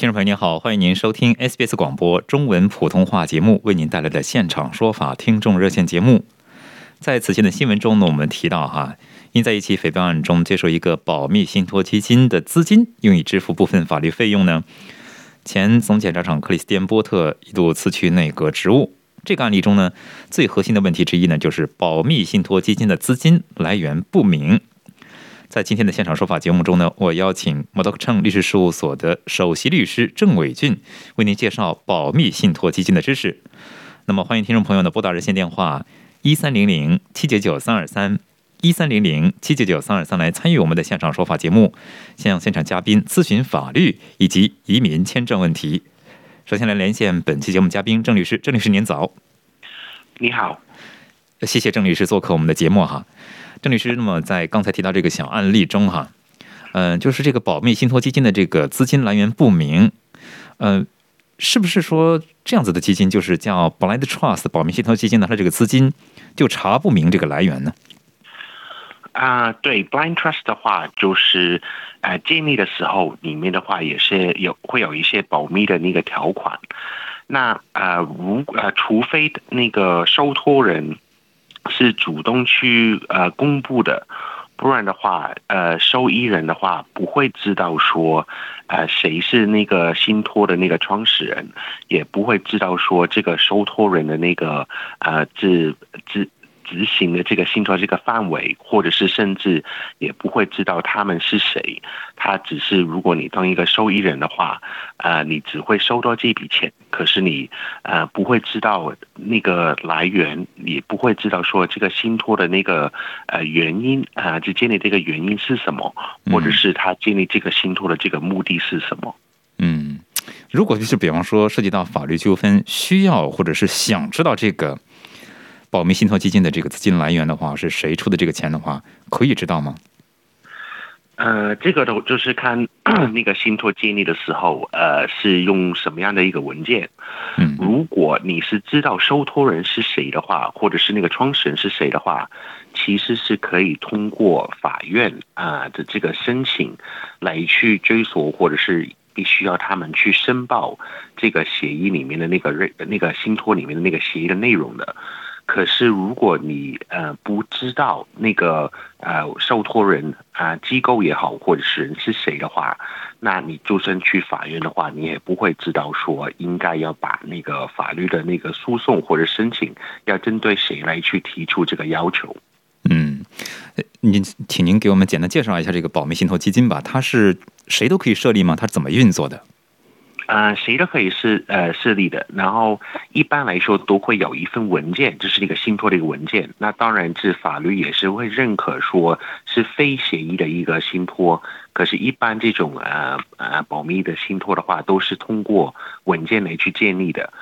听众朋友您好，欢迎您收听 SBS 广播中文普通话节目为您带来的现场说法听众热线节目。在此前的新闻中呢，我们提到哈，因在一起诽谤案中接受一个保密信托基金的资金，用以支付部分法律费用呢，前总检察长克里斯蒂安波特一度辞去内阁职务。这个案例中呢，最核心的问题之一呢，就是保密信托基金的资金来源不明。在今天的现场说法节目中呢，我邀请摩德克称律师事务所的首席律师郑伟俊为您介绍保密信托基金的知识。那么，欢迎听众朋友呢拨打热线电话一三零零七九九三二三一三零零七九九三二三来参与我们的现场说法节目，向现场嘉宾咨询法律以及移民签证问题。首先来连线本期节目嘉宾郑律师，郑律师您早，你好，谢谢郑律师做客我们的节目哈。郑律师，那么在刚才提到这个小案例中，哈，嗯，就是这个保密信托基金的这个资金来源不明，呃，是不是说这样子的基金就是叫 blind trust 保密信托基金呢？它这个资金就查不明这个来源呢？啊，对，blind trust 的话，就是呃建立的时候里面的话也是有会有一些保密的那个条款。那呃，如呃，除非那个受托人。是主动去呃公布的，不然的话，呃，受益人的话不会知道说，呃，谁是那个信托的那个创始人，也不会知道说这个受托人的那个呃自自。执行的这个信托这个范围，或者是甚至也不会知道他们是谁。他只是如果你当一个受益人的话，呃，你只会收到这笔钱，可是你呃不会知道那个来源，也不会知道说这个信托的那个呃原因啊，就建立这个原因是什么，或者是他建立这个信托的这个目的是什么？嗯，如果就是比方说涉及到法律纠纷，需要或者是想知道这个。保密信托基金的这个资金来源的话，是谁出的这个钱的话，可以知道吗？呃，这个的就是看 那个信托建立的时候，呃，是用什么样的一个文件。嗯，如果你是知道受托人是谁的话，或者是那个创始人是谁的话，其实是可以通过法院啊的这个申请来去追索，或者是必须要他们去申报这个协议里面的那个瑞那个信托里面的那个协议的内容的。可是，如果你呃不知道那个呃受托人啊机构也好，或者是人是谁的话，那你就算去法院的话，你也不会知道说应该要把那个法律的那个诉讼或者申请要针对谁来去提出这个要求。嗯，您请您给我们简单介绍一下这个保密信托基金吧，它是谁都可以设立吗？它怎么运作的？呃，谁都可以是呃设立的，然后一般来说都会有一份文件，就是一个信托的一个文件。那当然，是法律也是会认可说是非协议的一个信托。可是，一般这种呃呃保密的信托的话，都是通过文件来去建立的。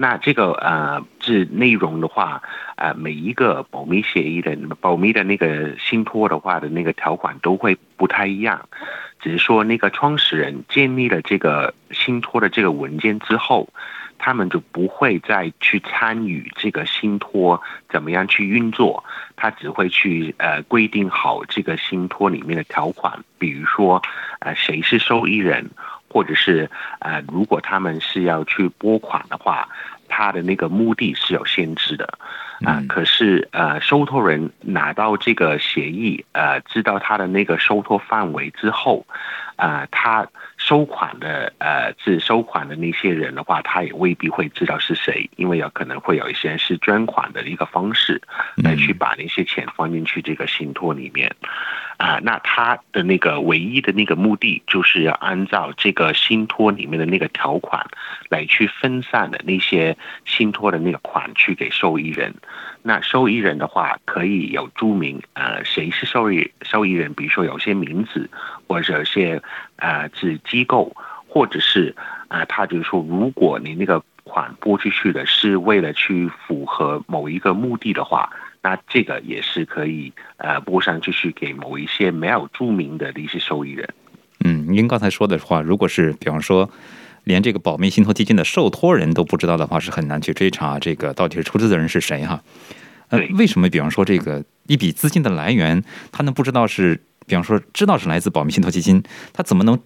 那这个呃这内容的话，呃每一个保密协议的保密的那个信托的话的那个条款都会不太一样。只是说，那个创始人建立了这个信托的这个文件之后，他们就不会再去参与这个信托怎么样去运作，他只会去呃规定好这个信托里面的条款，比如说呃谁是受益人，或者是呃如果他们是要去拨款的话，他的那个目的是有限制的。啊，可是呃，受托人拿到这个协议，呃，知道他的那个受托范围之后，啊，他收款的呃，是收款的那些人的话，他也未必会知道是谁，因为有可能会有一些人是捐款的一个方式来去把那些钱放进去这个信托里面。啊，那他的那个唯一的那个目的，就是要按照这个信托里面的那个条款来去分散的那些信托的那个款去给受益人。那受益人的话，可以有注明呃谁是受益受益人，比如说有些名字，或者有些呃子机构，或者是啊他就是说，如果你那个款拨出去的是为了去符合某一个目的的话。那这个也是可以呃拨上，就是给某一些没有注明的的一些受益人。嗯，您刚才说的话，如果是比方说连这个保密信托基金的受托人都不知道的话，是很难去追查这个到底是出资的人是谁哈。呃，为什么比方说这个一笔资金的来源，他能不知道是比方说知道是来自保密信托基金，他怎么能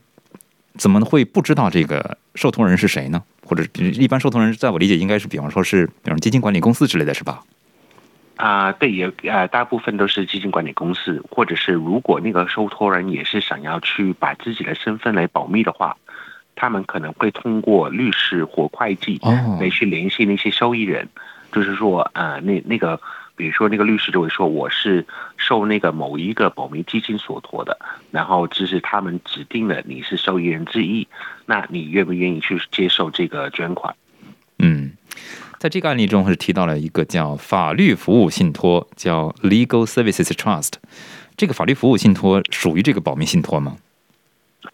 怎么会不知道这个受托人是谁呢？或者一般受托人，在我理解应该是比方说是比方基金管理公司之类的是吧？啊，对，也呃，大部分都是基金管理公司，或者是如果那个受托人也是想要去把自己的身份来保密的话，他们可能会通过律师或会计来去联系那些受益人，就是说，呃，那那个，比如说那个律师就会说，我是受那个某一个保密基金所托的，然后这是他们指定了你是受益人之一，那你愿不愿意去接受这个捐款？嗯。在这个案例中，是提到了一个叫法律服务信托，叫 Legal Services Trust。这个法律服务信托属于这个保密信托吗？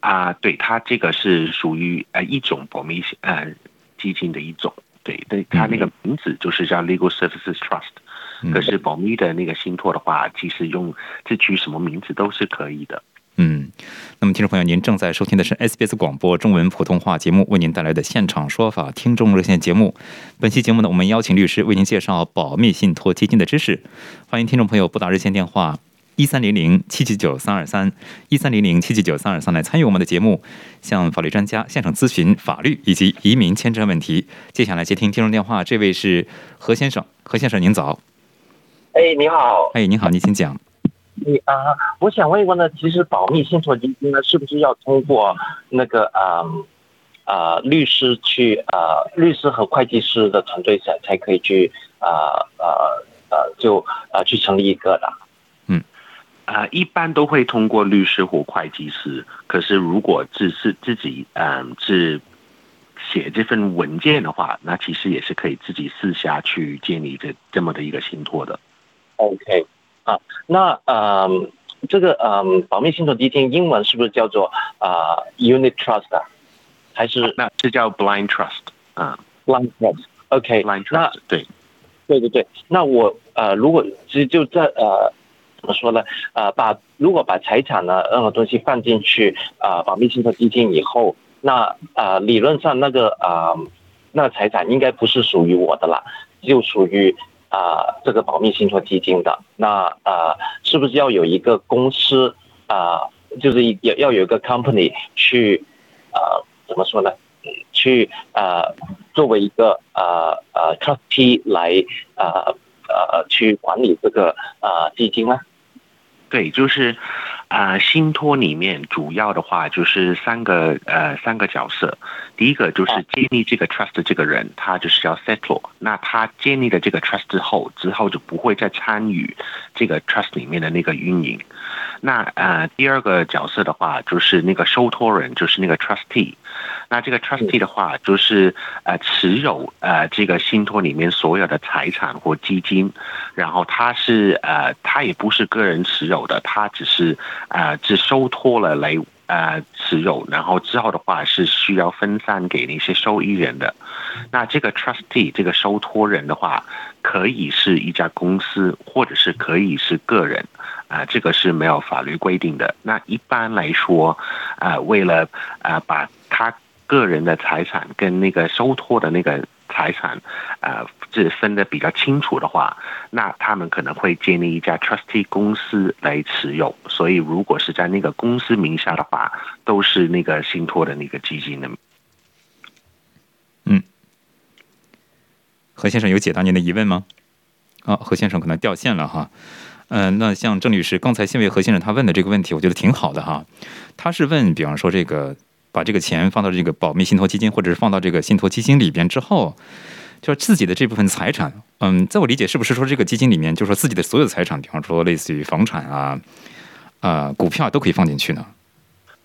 啊，对，它这个是属于呃一种保密呃基金的一种。对，对，它那个名字就是叫 Legal Services Trust。可是保密的那个信托的话，其实用这取什么名字都是可以的。嗯，那么听众朋友，您正在收听的是 SBS 广播中文普通话节目为您带来的现场说法听众热线节目。本期节目呢，我们邀请律师为您介绍保密信托基金的知识。欢迎听众朋友拨打热线电话一三零零七七九三二三一三零零七七九三二三来参与我们的节目，向法律专家现场咨询法律以及移民签证问题。接下来接听听众电话，这位是何先生，何先生您早。哎，你好。哎，您好，您请讲。你啊，我想问一问呢，其实保密信托基金呢，是不是要通过那个啊啊律师去啊律师和会计师的团队才才可以去啊啊啊就啊去成立一个的？嗯啊，一般都会通过律师或会计师，可是如果只是自己嗯是写这份文件的话，那其实也是可以自己私下去建立这这么的一个信托的。OK。啊，那呃，这个呃，保密信托基金英文是不是叫做啊，unit trust 啊？还是那是叫 blind trust 啊？blind trust，OK，blind trust，对，对对对。那我呃，如果其实就在呃，怎么说呢？呃，把如果把财产呢任何东西放进去啊，保密信托基金以后，那呃，理论上那个啊，那个财产应该不是属于我的了，就属于。啊，这个保密信托基金的那啊，是不是要有一个公司啊，就是要要有一个 company 去啊，怎么说呢？去啊，作为一个啊啊 trustee 来啊啊去管理这个啊基金呢？对，就是啊，信托里面主要的话就是三个呃三个角色。第一个就是建立这个 trust 这个人，他就是要 settle。那他建立了这个 trust 之后，之后就不会再参与这个 trust 里面的那个运营。那呃，第二个角色的话，就是那个受托人，就是那个 trustee。那这个 trustee 的话，就是呃持有呃这个信托里面所有的财产或基金，然后他是呃他也不是个人持有有的，他只是呃只收托了来。呃，持有，然后之后的话是需要分散给那些受益人的。那这个 trustee 这个收托人的话，可以是一家公司，或者是可以是个人，啊，这个是没有法律规定的。那一般来说，啊，为了啊把他个人的财产跟那个收托的那个。财产，呃，这分的比较清楚的话，那他们可能会建立一家 trustee 公司来持有。所以，如果是在那个公司名下的话，都是那个信托的那个基金的。嗯，何先生有解答您的疑问吗？啊，何先生可能掉线了哈。嗯，那像郑律师刚才先为何先生他问的这个问题，我觉得挺好的哈。他是问，比方说这个把这个钱放到这个保密信托基金，或者是放到这个信托基金里边之后，就是自己的这部分财产，嗯，在我理解，是不是说这个基金里面，就是说自己的所有财产，比方说类似于房产啊、啊股票都可以放进去呢？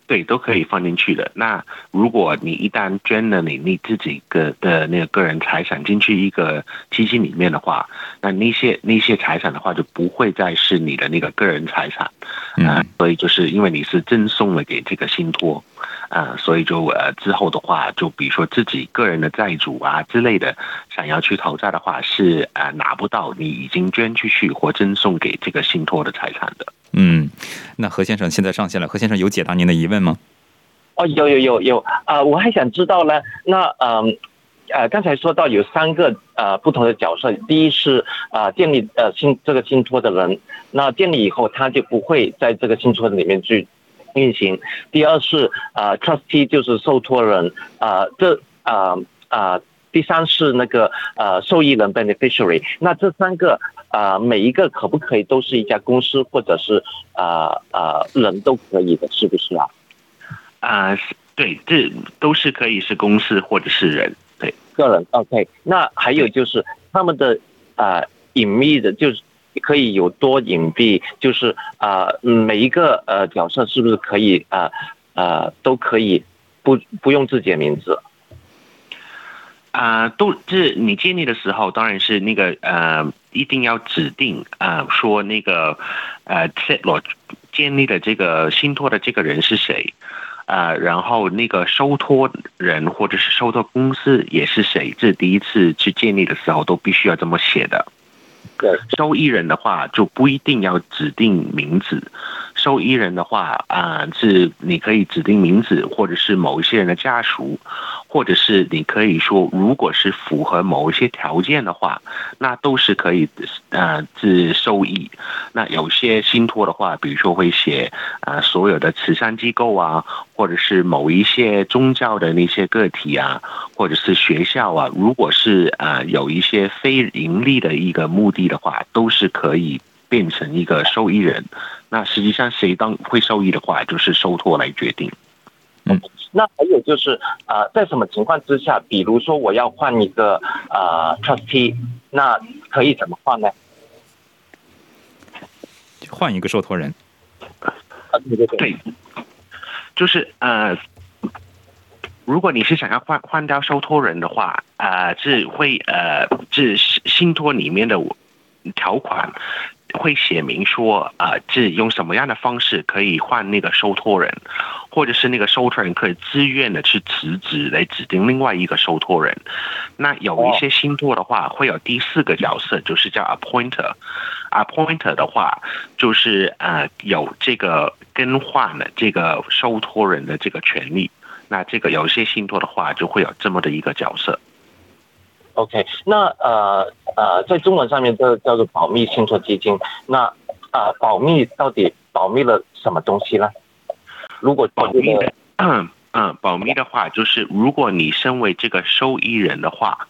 对，都可以放进去的。那如果你一旦捐了你你自己个的那个个人财产进去一个基金里面的话，那那些那些财产的话就不会再是你的那个个人财产啊。所以就是因为你是赠送了给这个信托啊，所以就呃之后的话，就比如说自己个人的债主啊之类的，想要去讨债的话，是呃拿不到你已经捐出去或赠送给这个信托的财产的。嗯，那何先生现在上线了，何先生有解答您的疑问吗？哦，有有有有啊！我还想知道呢，那嗯呃，刚才说到有三个呃不同的角色，第一是啊建立呃信这个信托的人，那建立以后他就不会在这个信托里面去运行；第二是啊 trustee 就是受托人啊这啊啊第三是那个呃受益人 beneficiary，那这三个。啊，每一个可不可以都是一家公司，或者是啊啊人都可以的，是不是啊？啊，对，这都是可以是公司或者是人，对，个人。OK，那还有就是他们的啊隐秘的，就是可以有多隐蔽，就是啊每一个呃角色是不是可以啊啊都可以不不用自己的名字？啊，都是你建立的时候，当然是那个呃，一定要指定啊，说那个呃，set 罗建立的这个信托的这个人是谁啊，然后那个收托人或者是收托公司也是谁，这第一次去建立的时候都必须要这么写的。对，收益人的话就不一定要指定名字。受益人的话啊，是你可以指定名字，或者是某一些人的家属，或者是你可以说，如果是符合某一些条件的话，那都是可以呃是受益。那有些信托的话，比如说会写啊所有的慈善机构啊，或者是某一些宗教的那些个体啊，或者是学校啊，如果是啊有一些非盈利的一个目的的话，都是可以变成一个受益人。那实际上谁当会受益的话，就是受托来决定。嗯，那还有就是啊，在什么情况之下，比如说我要换一个啊 trustee，那可以怎么换呢？换一个受托人。啊，对对对，就是呃，如果你是想要换换掉受托人的话，啊，是会呃，是信托里面的条款。会写明说啊，是用什么样的方式可以换那个受托人，或者是那个受托人可以自愿的去辞职来指定另外一个受托人。那有一些信托的话，会有第四个角色，就是叫 appointer。appointer 的话，就是呃有这个更换的这个受托人的这个权利。那这个有些信托的话，就会有这么的一个角色。OK，那呃呃，在中文上面这叫做保密信托基金。那啊，保密到底保密了什么东西呢？如果保密的，嗯嗯，保密的话，就是如果你身为这个受益人的话，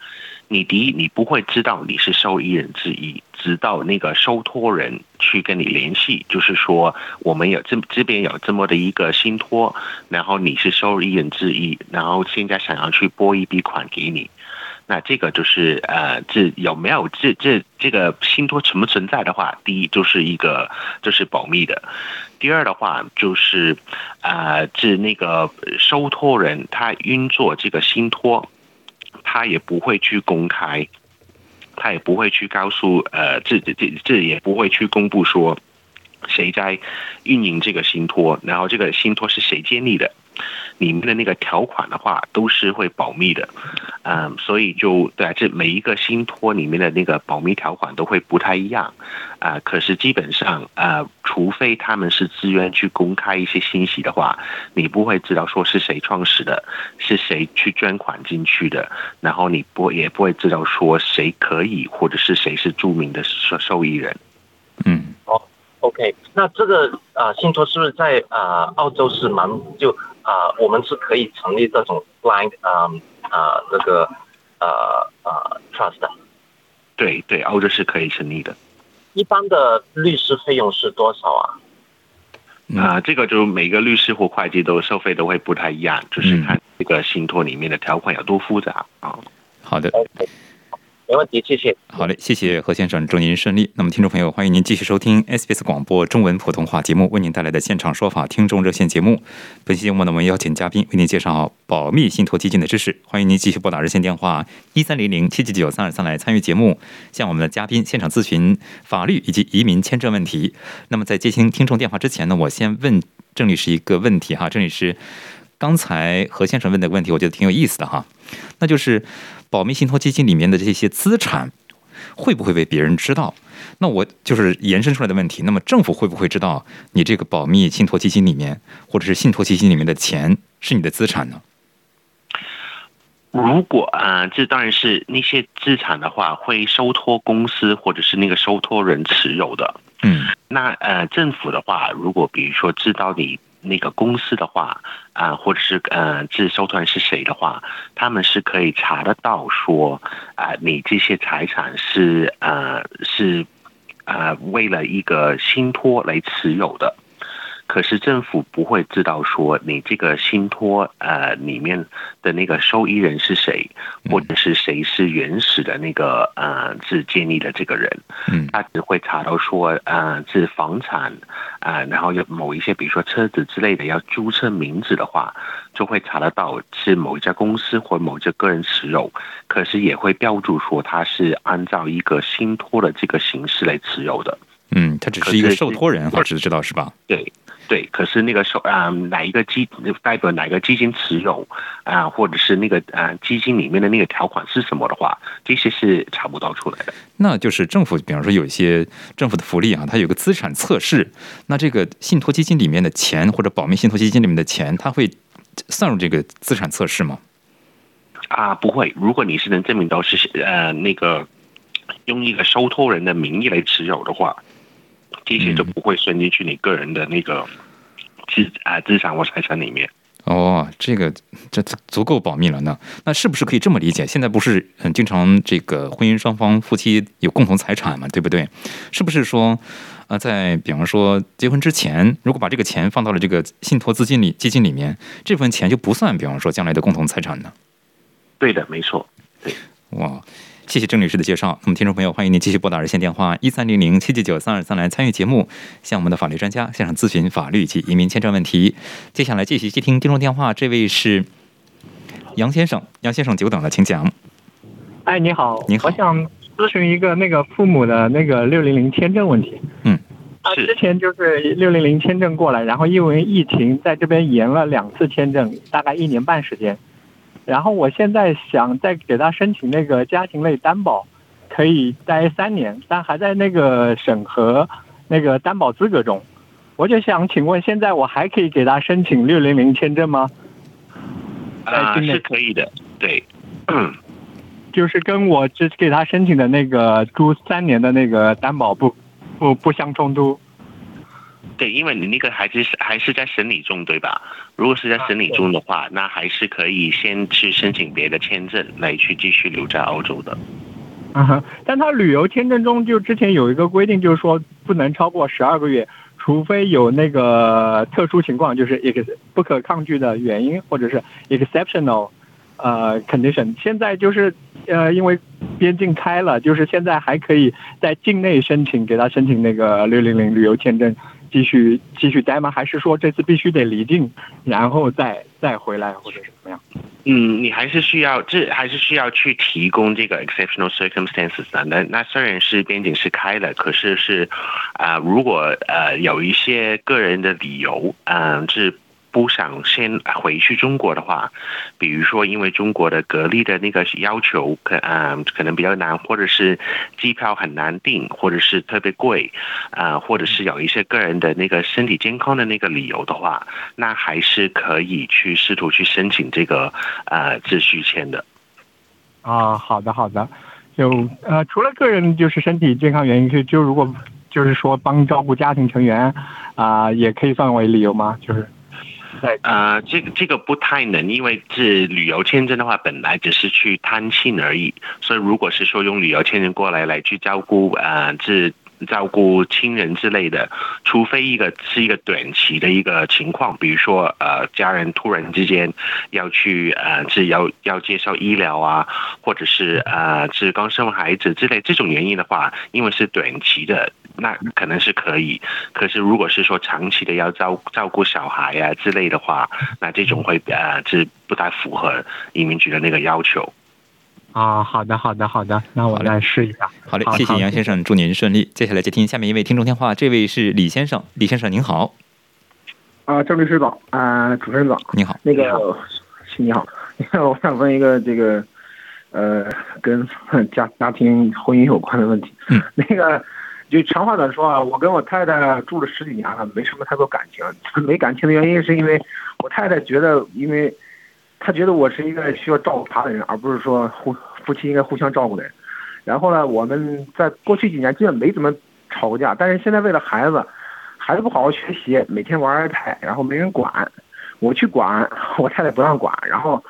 你第一你不会知道你是受益人之一，直到那个受托人去跟你联系，就是说我们有这这边有这么的一个信托，然后你是受益人之一，然后现在想要去拨一笔款给你。那这个就是呃，这有没有这这这个信托存不存在的话，第一就是一个就是保密的，第二的话就是啊，这那个收托人他运作这个信托，他也不会去公开，他也不会去告诉呃，这这这这也不会去公布说谁在运营这个信托，然后这个信托是谁建立的。里面的那个条款的话，都是会保密的，嗯，所以就对啊这每一个信托里面的那个保密条款都会不太一样，啊，可是基本上啊，除非他们是自愿去公开一些信息的话，你不会知道说是谁创始的，是谁去捐款进去的，然后你不也不会知道说谁可以或者是谁是著名的受受益人，嗯，哦，OK，那这个啊信托是不是在啊澳洲是蛮就？啊，我们是可以成立这种 blind 啊啊那个呃呃 trust 的。对对，澳洲是可以成立的。一般的律师费用是多少啊？啊、这个就每个律师或会计都收费都会不太一样，就是嗯看这个信托里面的条款有多复杂啊。好的，OK，没问题，谢谢。好嘞，谢谢何先生，祝您顺利。那么，听众朋友，欢迎您继续收听 SBS 广播中文普通话节目，为您带来的现场说法听众热线节目。本期节目呢，我们邀请嘉宾为您介绍保密信托基金的知识。欢迎您继续拨打热线电话一三零零七七九三二三来参与节目，向我们的嘉宾现场咨询法律以及移民签证问题。那么，在接听听众电话之前呢，我先问郑律师一个问题哈，郑律师，刚才何先生问的问题，我觉得挺有意思的哈，那就是保密信托基金里面的这些资产会不会被别人知道？那我就是延伸出来的问题。那么政府会不会知道你这个保密信托基金里面，或者是信托基金里面的钱是你的资产呢？如果啊、这当然是那些资产的话，会收托公司或者是那个收托人持有的。嗯那呃，政府的话，如果比如说知道你那个公司的话，啊、或者是呃，这收团是谁的话，他们是可以查得到说，啊、你这些财产是呃是呃为了一个信托来持有的。可是政府不会知道说你这个信托呃里面的那个受益人是谁，或者是谁是原始的那个呃是建立的这个人。嗯他只会查到说，呃，是房产，啊，然后有某一些，比如说车子之类的要注册名字的话，就会查得到是某一家公司或某一家个人持有，可是也会标注说他是按照一个信托的这个形式来持有的。嗯，他只是一个受托人，我只知道是吧？对对，可是那个手啊、哪一个基代表哪个基金持有啊、或者是那个啊、基金里面的那个条款是什么的话，这些是查不到出来的。那就是政府，比方说有一些政府的福利啊，它有个资产测试，那这个信托基金里面的钱或者保密信托基金里面的钱，它会算入这个资产测试吗？啊，不会。如果你是能证明到是呃那个用一个收托人的名义来持有的话，这些就不会算进去你个人的那个资啊资产或财产里面。哦，这个这这足够保密了呢。那是不是可以这么理解？现在不是很经常这个婚姻双方夫妻有共同财产嘛，对不对？是不是说，呃，在比方说结婚之前，如果把这个钱放到了这个信托资金里基金里面，这份钱就不算，比方说将来的共同财产呢？对的，没错。哇，谢谢郑律师的介绍。那么，听众朋友，欢迎您继续拨打热线电话一三零零七七九三二三来参与节目，向我们的法律专家现场咨询法律及移民签证问题。接下来继续接听听众电话，这位是杨先生，杨先生久等了，请讲。哎，你好，你好我想咨询一个那个父母的那个六零零签证问题。嗯，啊，是之前就是六零零签证过来，然后因为疫情在这边延了两次签证，大概一年半时间。然后我现在想再给他申请那个家庭类担保，可以待三年，但还在那个审核那个担保资格中。我就想请问，现在我还可以给他申请六零零签证吗？啊、是可以的。对，嗯，就是跟我之给他申请的那个租三年的那个担保不不不相冲突。对，因为你那个还是还是在审理中，对吧？如果是在审理中的话，那还是可以先去申请别的签证来去继续留在澳洲的。嗯哼，但他旅游签证中就之前有一个规定，就是说不能超过十二个月，除非有那个特殊情况，就是 ex 不可抗拒的原因，或者是 exceptional 呃 condition。现在就是呃因为边境开了，就是现在还可以在境内申请给他申请那个六零零旅游签证，继续继续待吗？还是说这次必须得离境，然后再再回来，或者是怎么样？嗯，你还是需要，这还是需要去提供这个 exceptional circumstances 的。那那虽然是边境是开了，可是是啊、如果呃有一些个人的理由，嗯、是不想先回去中国的话，比如说因为中国的隔离的那个要求可嗯、可能比较难，或者是机票很难订，或者是特别贵，啊、或者是有一些个人的那个身体健康的那个理由的话，那还是可以去试图去申请这个呃自续签的。啊，好的好的，就呃，除了个人就是身体健康原因，就就如果就是说帮照顾家庭成员啊、也可以算为理由吗？就是在呃，这个这个不太能，因为是旅游签证的话，本来只是去探亲而已，所以如果是说用旅游签证过来来去照顾呃这照顾亲人之类的，除非一个是一个短期的一个情况，比如说呃家人突然之间要去呃是要要接受医疗啊，或者是呃是刚生完孩子之类这种原因的话，因为是短期的，那可能是可以。可是如果是说长期的要照照顾小孩啊之类的话，那这种会呃是不太符合移民局的那个要求。啊，好的，好的，好的，那我来试一下。好嘞，谢谢杨先生，祝您顺利。接下来接听下面一位听众电话，这位是李先生，李先生您好。啊，郑律师早，啊，主持人早，你好。那个，你好，我想问一个这个，呃，跟家家庭婚姻有关的问题。嗯。那个，就长话短说啊，我跟我太太住了十几年了，没什么太多感情。没感情的原因是因为我太太觉得，因为。他觉得我是一个需要照顾他的人，而不是说互夫妻应该互相照顾的人。然后呢，我们在过去几年基本没怎么吵过架，但是现在为了孩子，孩子不好好学习，每天玩 iPad，然后没人管，我去管，我太太不让管，然后，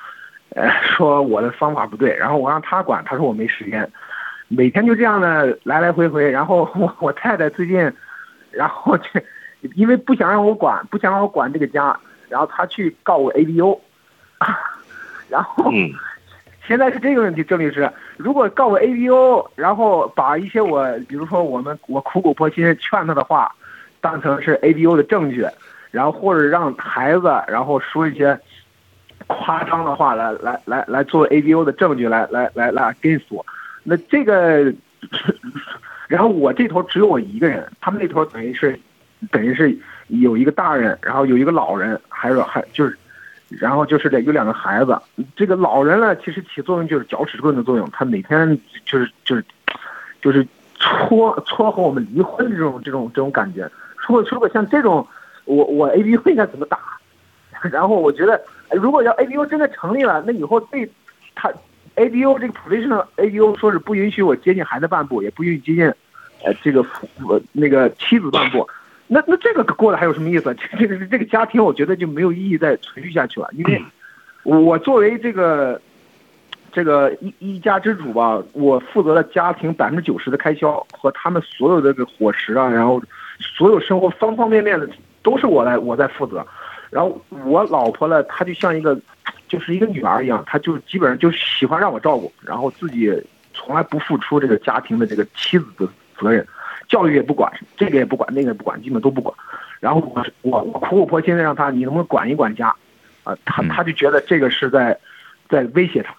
呃，说我的方法不对，然后我让他管，他说我没时间，每天就这样的来来回回。然后我太太最近，然后就因为不想让我管，不想让我管这个家，然后他去告我 ABO。然后，现在是这个问题，郑律师，如果告我 ABO，然后把一些我，比如说我们我苦口婆心劝他的话，当成是 ABO 的证据，然后或者让孩子，然后说一些夸张的话来来来来做 ABO 的证据，来来来来 against 我，那这个，然后我这头只有我一个人，他们那头等于是等于是有一个大人，然后有一个老人，还有还就是。然后就是得有两个孩子，这个老人呢，其实起作用就是搅屎棍的作用，他每天就是就是就是撮撮合我们离婚这种这种这种感觉。如果如果像这种，我我 A B U 应该怎么打？然后我觉得，如果要 A B U 真的成立了，那以后对他 A B U 这个 position A B U 说是不允许我接近孩子半步，也不允许接近呃这个我那个妻子半步。那那这个过得还有什么意思？这个这个家庭，我觉得就没有意义再存续下去了。因为，我作为这个这个一一家之主吧，我负责了家庭百分之九十的开销和他们所有的这个伙食啊，然后所有生活方方面面的都是我来我在负责。然后我老婆呢，她就像一个就是一个女儿一样，她就基本上就喜欢让我照顾，然后自己从来不付出这个家庭的这个妻子的责任。教育也不管，这个也不管，那个也不管，基本都不管。然后我我我苦口婆心的让他，你能不能管一管家？啊，他他就觉得这个是在在威胁他。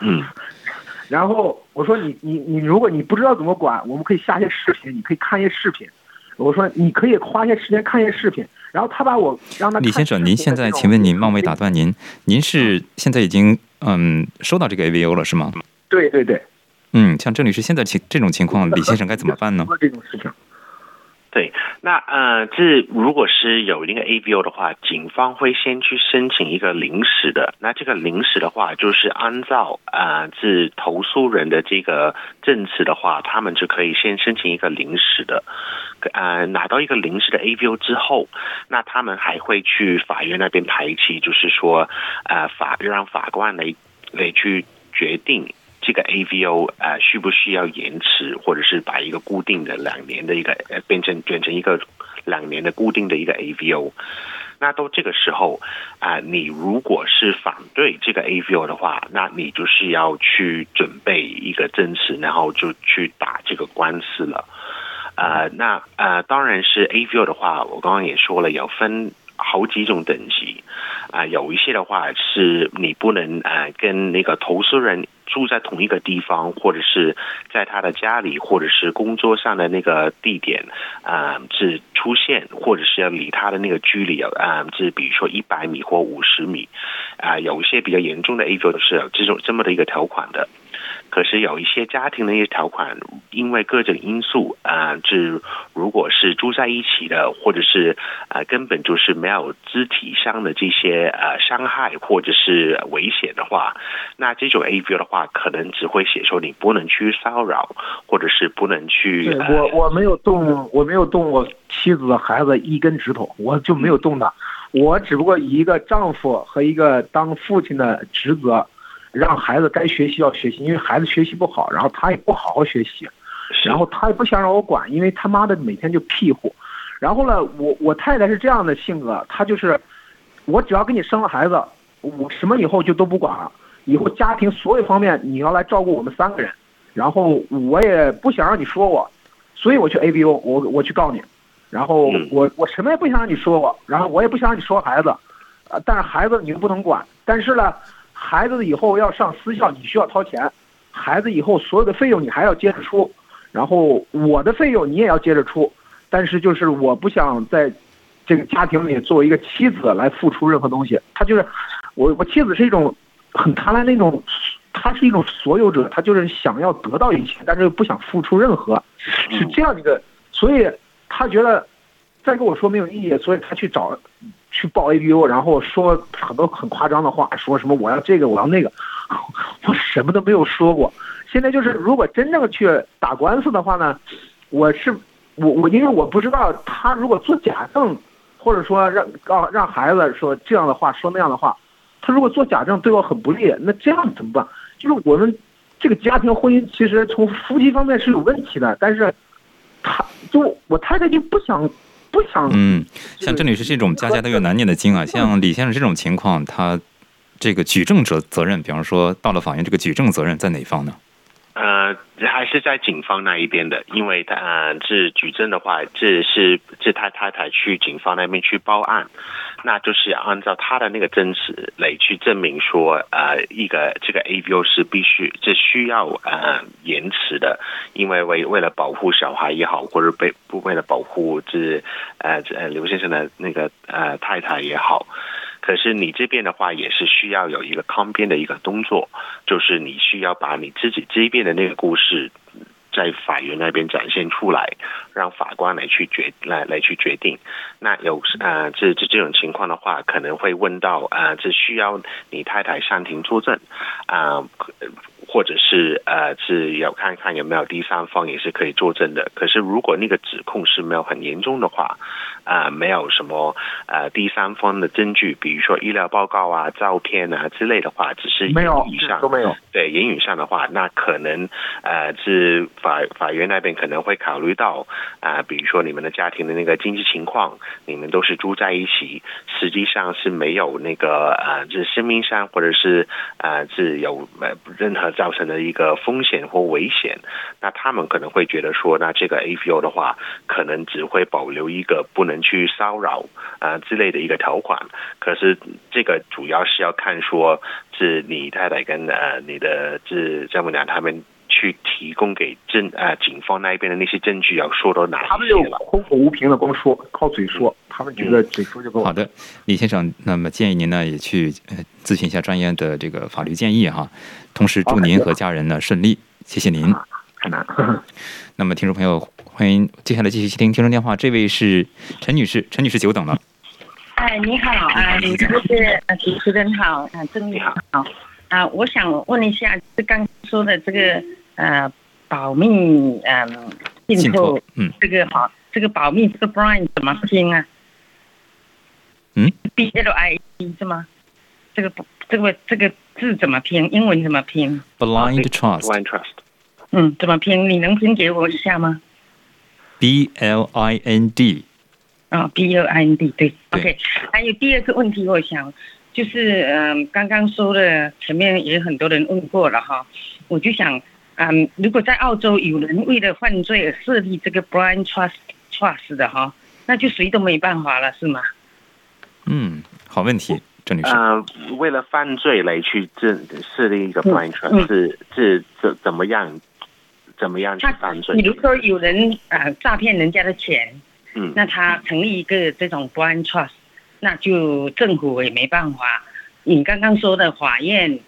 嗯。然后我说你你你，如果你不知道怎么管，我们可以下些视频，你可以看一些视频。我说你可以花些时间看一些视频。然后他把我让他李先生，您现在请问您冒昧打断您，您是现在已经嗯收到这个 AVO 了是吗？对对对。嗯，像郑律师现在情这种情况，李先生该怎么办呢？这种事情，对，那呃，这如果是有一个 A B O 的话，警方会先去申请一个临时的。那这个临时的话，就是按照啊，这投诉人的这个证词的话，他们就可以先申请一个临时的。呃，拿到一个临时的 A B O 之后，那他们还会去法院那边排期，就是说，呃，法让法官来来去决定。这个 AVO 呃需不需要延迟，或者是把一个固定的两年的一个呃变成变成一个两年的固定的一个 AVO？那到这个时候啊，你如果是反对这个 AVO 的话，那你就是要去准备一个证词，然后就去打这个官司了。呃，那呃，当然是 AVO 的话，我刚刚也说了，有分好几种等级啊，有一些的话是你不能呃跟那个投诉人。住在同一个地方，或者是在他的家里，或者是工作上的那个地点，啊，是出现，或者是要离他的那个距离啊，是比如说一百米或五十米，啊，有一些比较严重的 A 座是这种这么的一个条款的。可是有一些家庭的一些条款，因为各种因素啊，是如果是住在一起的，或者是啊根本就是没有肢体上的这些呃伤害或者是危险的话，那这种 A V 的话，可能只会写说你不能去骚扰，或者是不能去。我我没有动，我没有动我妻子孩子一根指头，我就没有动他，我只不过以一个丈夫和一个当父亲的职责。让孩子该学习要学习，因为孩子学习不好，然后他也不好好学习，然后他也不想让我管，因为他妈的每天就屁乎。然后呢，我我太太是这样的性格，她就是，我只要给你生了孩子，我什么以后就都不管了，以后家庭所有方面你要来照顾我们三个人，然后我也不想让你说我，所以我去 ABO，我我去告你，然后嗯。我我什么也不想让你说我，然后我也不想让你说孩子，呃，但是孩子你又不能管，但是呢，孩子以后要上私校，你需要掏钱，孩子以后所有的费用你还要接着出，然后我的费用你也要接着出，但是就是我不想在这个家庭里作为一个妻子来付出任何东西，他就是我我妻子是一种很贪婪那种，他是一种所有者，他就是想要得到一切，但是又不想付出任何，是这样一个，所以他觉得再跟我说没有意义，所以他去找去报 ABO，然后说很多很夸张的话，说什么我要这个我要那个，我什么都没有说过。现在就是如果真正去打官司的话呢，我是我我因为我不知道他如果做假证，或者说让让让孩子说这样的话说那样的话，他如果做假证对我很不利，那这样怎么办？就是我们这个家庭婚姻其实从夫妻方面是有问题的，但是他就我太太就不想不想嗯，像郑女士这种家家都有难念的经啊，像李先生这种情况，他这个举证责责任，比方说到了法院，这个举证责任在哪方呢？呃，还是在警方那一边的，因为他呃是举证的话，这是这他太太去警方那边去报案，那就是按照他的那个真实来去证明说，呃，一个这个 AVO 是必须这需要呃延迟的，因为为为了保护小孩也好，或者被不为了保护这呃这呃刘先生的那个呃太太也好。可是你这边的话也是需要有一个抗辩的一个动作，就是你需要把你自己这边的那个故事，在法院那边展现出来，让法官来去决来来去决定。那有呃这这这种情况的话，可能会问到啊、呃，这需要你太太上庭作证啊。或者是呃是要看看有没有第三方也是可以作证的。可是如果那个指控是没有很严重的话，啊、呃、没有什么呃第三方的证据，比如说医疗报告啊、照片啊之类的话，只是没有言语上都没有。对言语上的话，那可能呃是法法院那边可能会考虑到啊、呃，比如说你们的家庭的那个经济情况，你们都是住在一起，实际上是没有那个呃，就是生命上或者是呃是有呃任何造成的一个风险或危险，那他们可能会觉得说，那这个 APO 的话，可能只会保留一个不能去骚扰啊、呃、之类的一个条款。可是这个主要是要看说，是你太太跟呃你的是丈母娘他们。去提供给证呃警方那一边的那些证据要说到哪他们就空口无凭的光说，靠嘴说，他们觉得嘴说就够了。好的，李先生，那么建议您呢也去呃咨询一下专业的这个法律建议哈，同时祝您和家人呢顺利，谢谢您。太难。那么听众朋友，欢迎接下来继续接听听众电话，这位是陈女士，陈女士久等了。哎，你好啊，你这是呃主持人好啊，郑女士好啊，我想问一下，是刚说的这个。呃，保密嗯，信托，嗯，这个好，这个保密这个 Brian 怎么拼啊？嗯，B L I E 是吗？这个这个这个字怎么拼？英文怎么拼？Blind trust。Blind trust。嗯，怎么拼？你能拼给我一下吗？B L I N D。啊，B L I N D 对。OK，还有第二个问题，我想就是嗯，刚刚说的前面也很多人问过了哈，我就想。嗯，如果在澳洲有人为了犯罪而设立这个 blind trust trust 的哈，那就谁都没办法了，是吗？嗯，好问题，郑女士。呃，为了犯罪来去设设立一个 blind trust 是是怎怎么样怎么样去犯罪？比如说有人啊诈骗人家的钱，嗯，那他成立一个这种 blind trust，那就政府也没办法。你刚刚说的法院。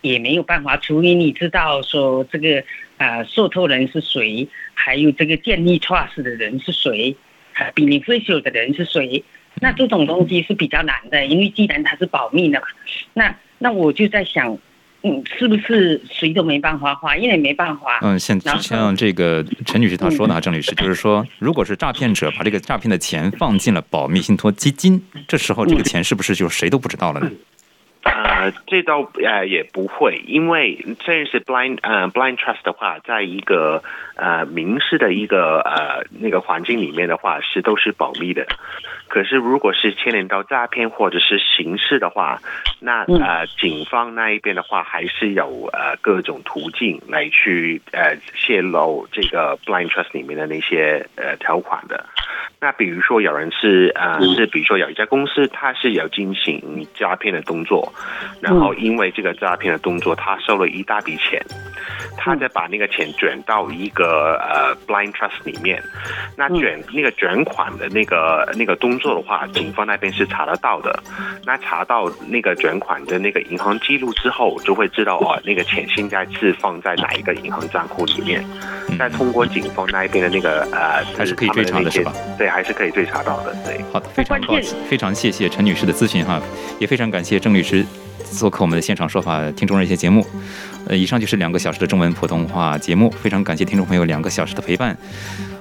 也没有办法，除非你知道说这个呃受托人是谁，还有这个建立 trust 的人是谁，呃 beneficial 的人是谁，那这种东西是比较难的，因为既然它是保密的嘛，那那我就在想，嗯，是不是谁都没办法，花，因为没办法？嗯，像像这个陈女士她说的啊，郑律师就是说，如果是诈骗者把这个诈骗的钱放进了保密信托基金，这时候这个钱是不是就谁都不知道了呢？呃，这倒呃也不会，因为这是 blind 呃 blind trust 的话，在一个呃民事的一个呃那个环境里面的话，是都是保密的。可是如果是牵连到诈骗或者是刑事的话，那呃警方那一边的话，还是有呃各种途径来去呃泄露这个 blind trust 里面的那些呃条款的。那比如说有人是呃是比如说有一家公司，它是有进行诈骗的动作，然后因为这个诈骗的动作，他收了一大笔钱，他再把那个钱转到一个呃 blind trust 里面，那卷那个卷款的那个那个动作的话，警方那边是查得到的。那查到那个卷款的那个银行记录之后，就会知道哦，那个钱现在是放在哪一个银行账户里面。再通过警方那一边的那个呃，他是可以追查的是吧？对，还是可以追查到的。对，好的，非常抱歉，非常谢谢陈女士的咨询哈，也非常感谢郑律师做客我们的现场说法听众热线节目。呃，以上就是两个小时的中文普通话节目，非常感谢听众朋友两个小时的陪伴。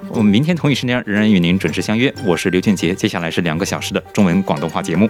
我们明天同一时间仍然与您准时相约，我是刘俊杰。接下来是两个小时的中文广东话节目。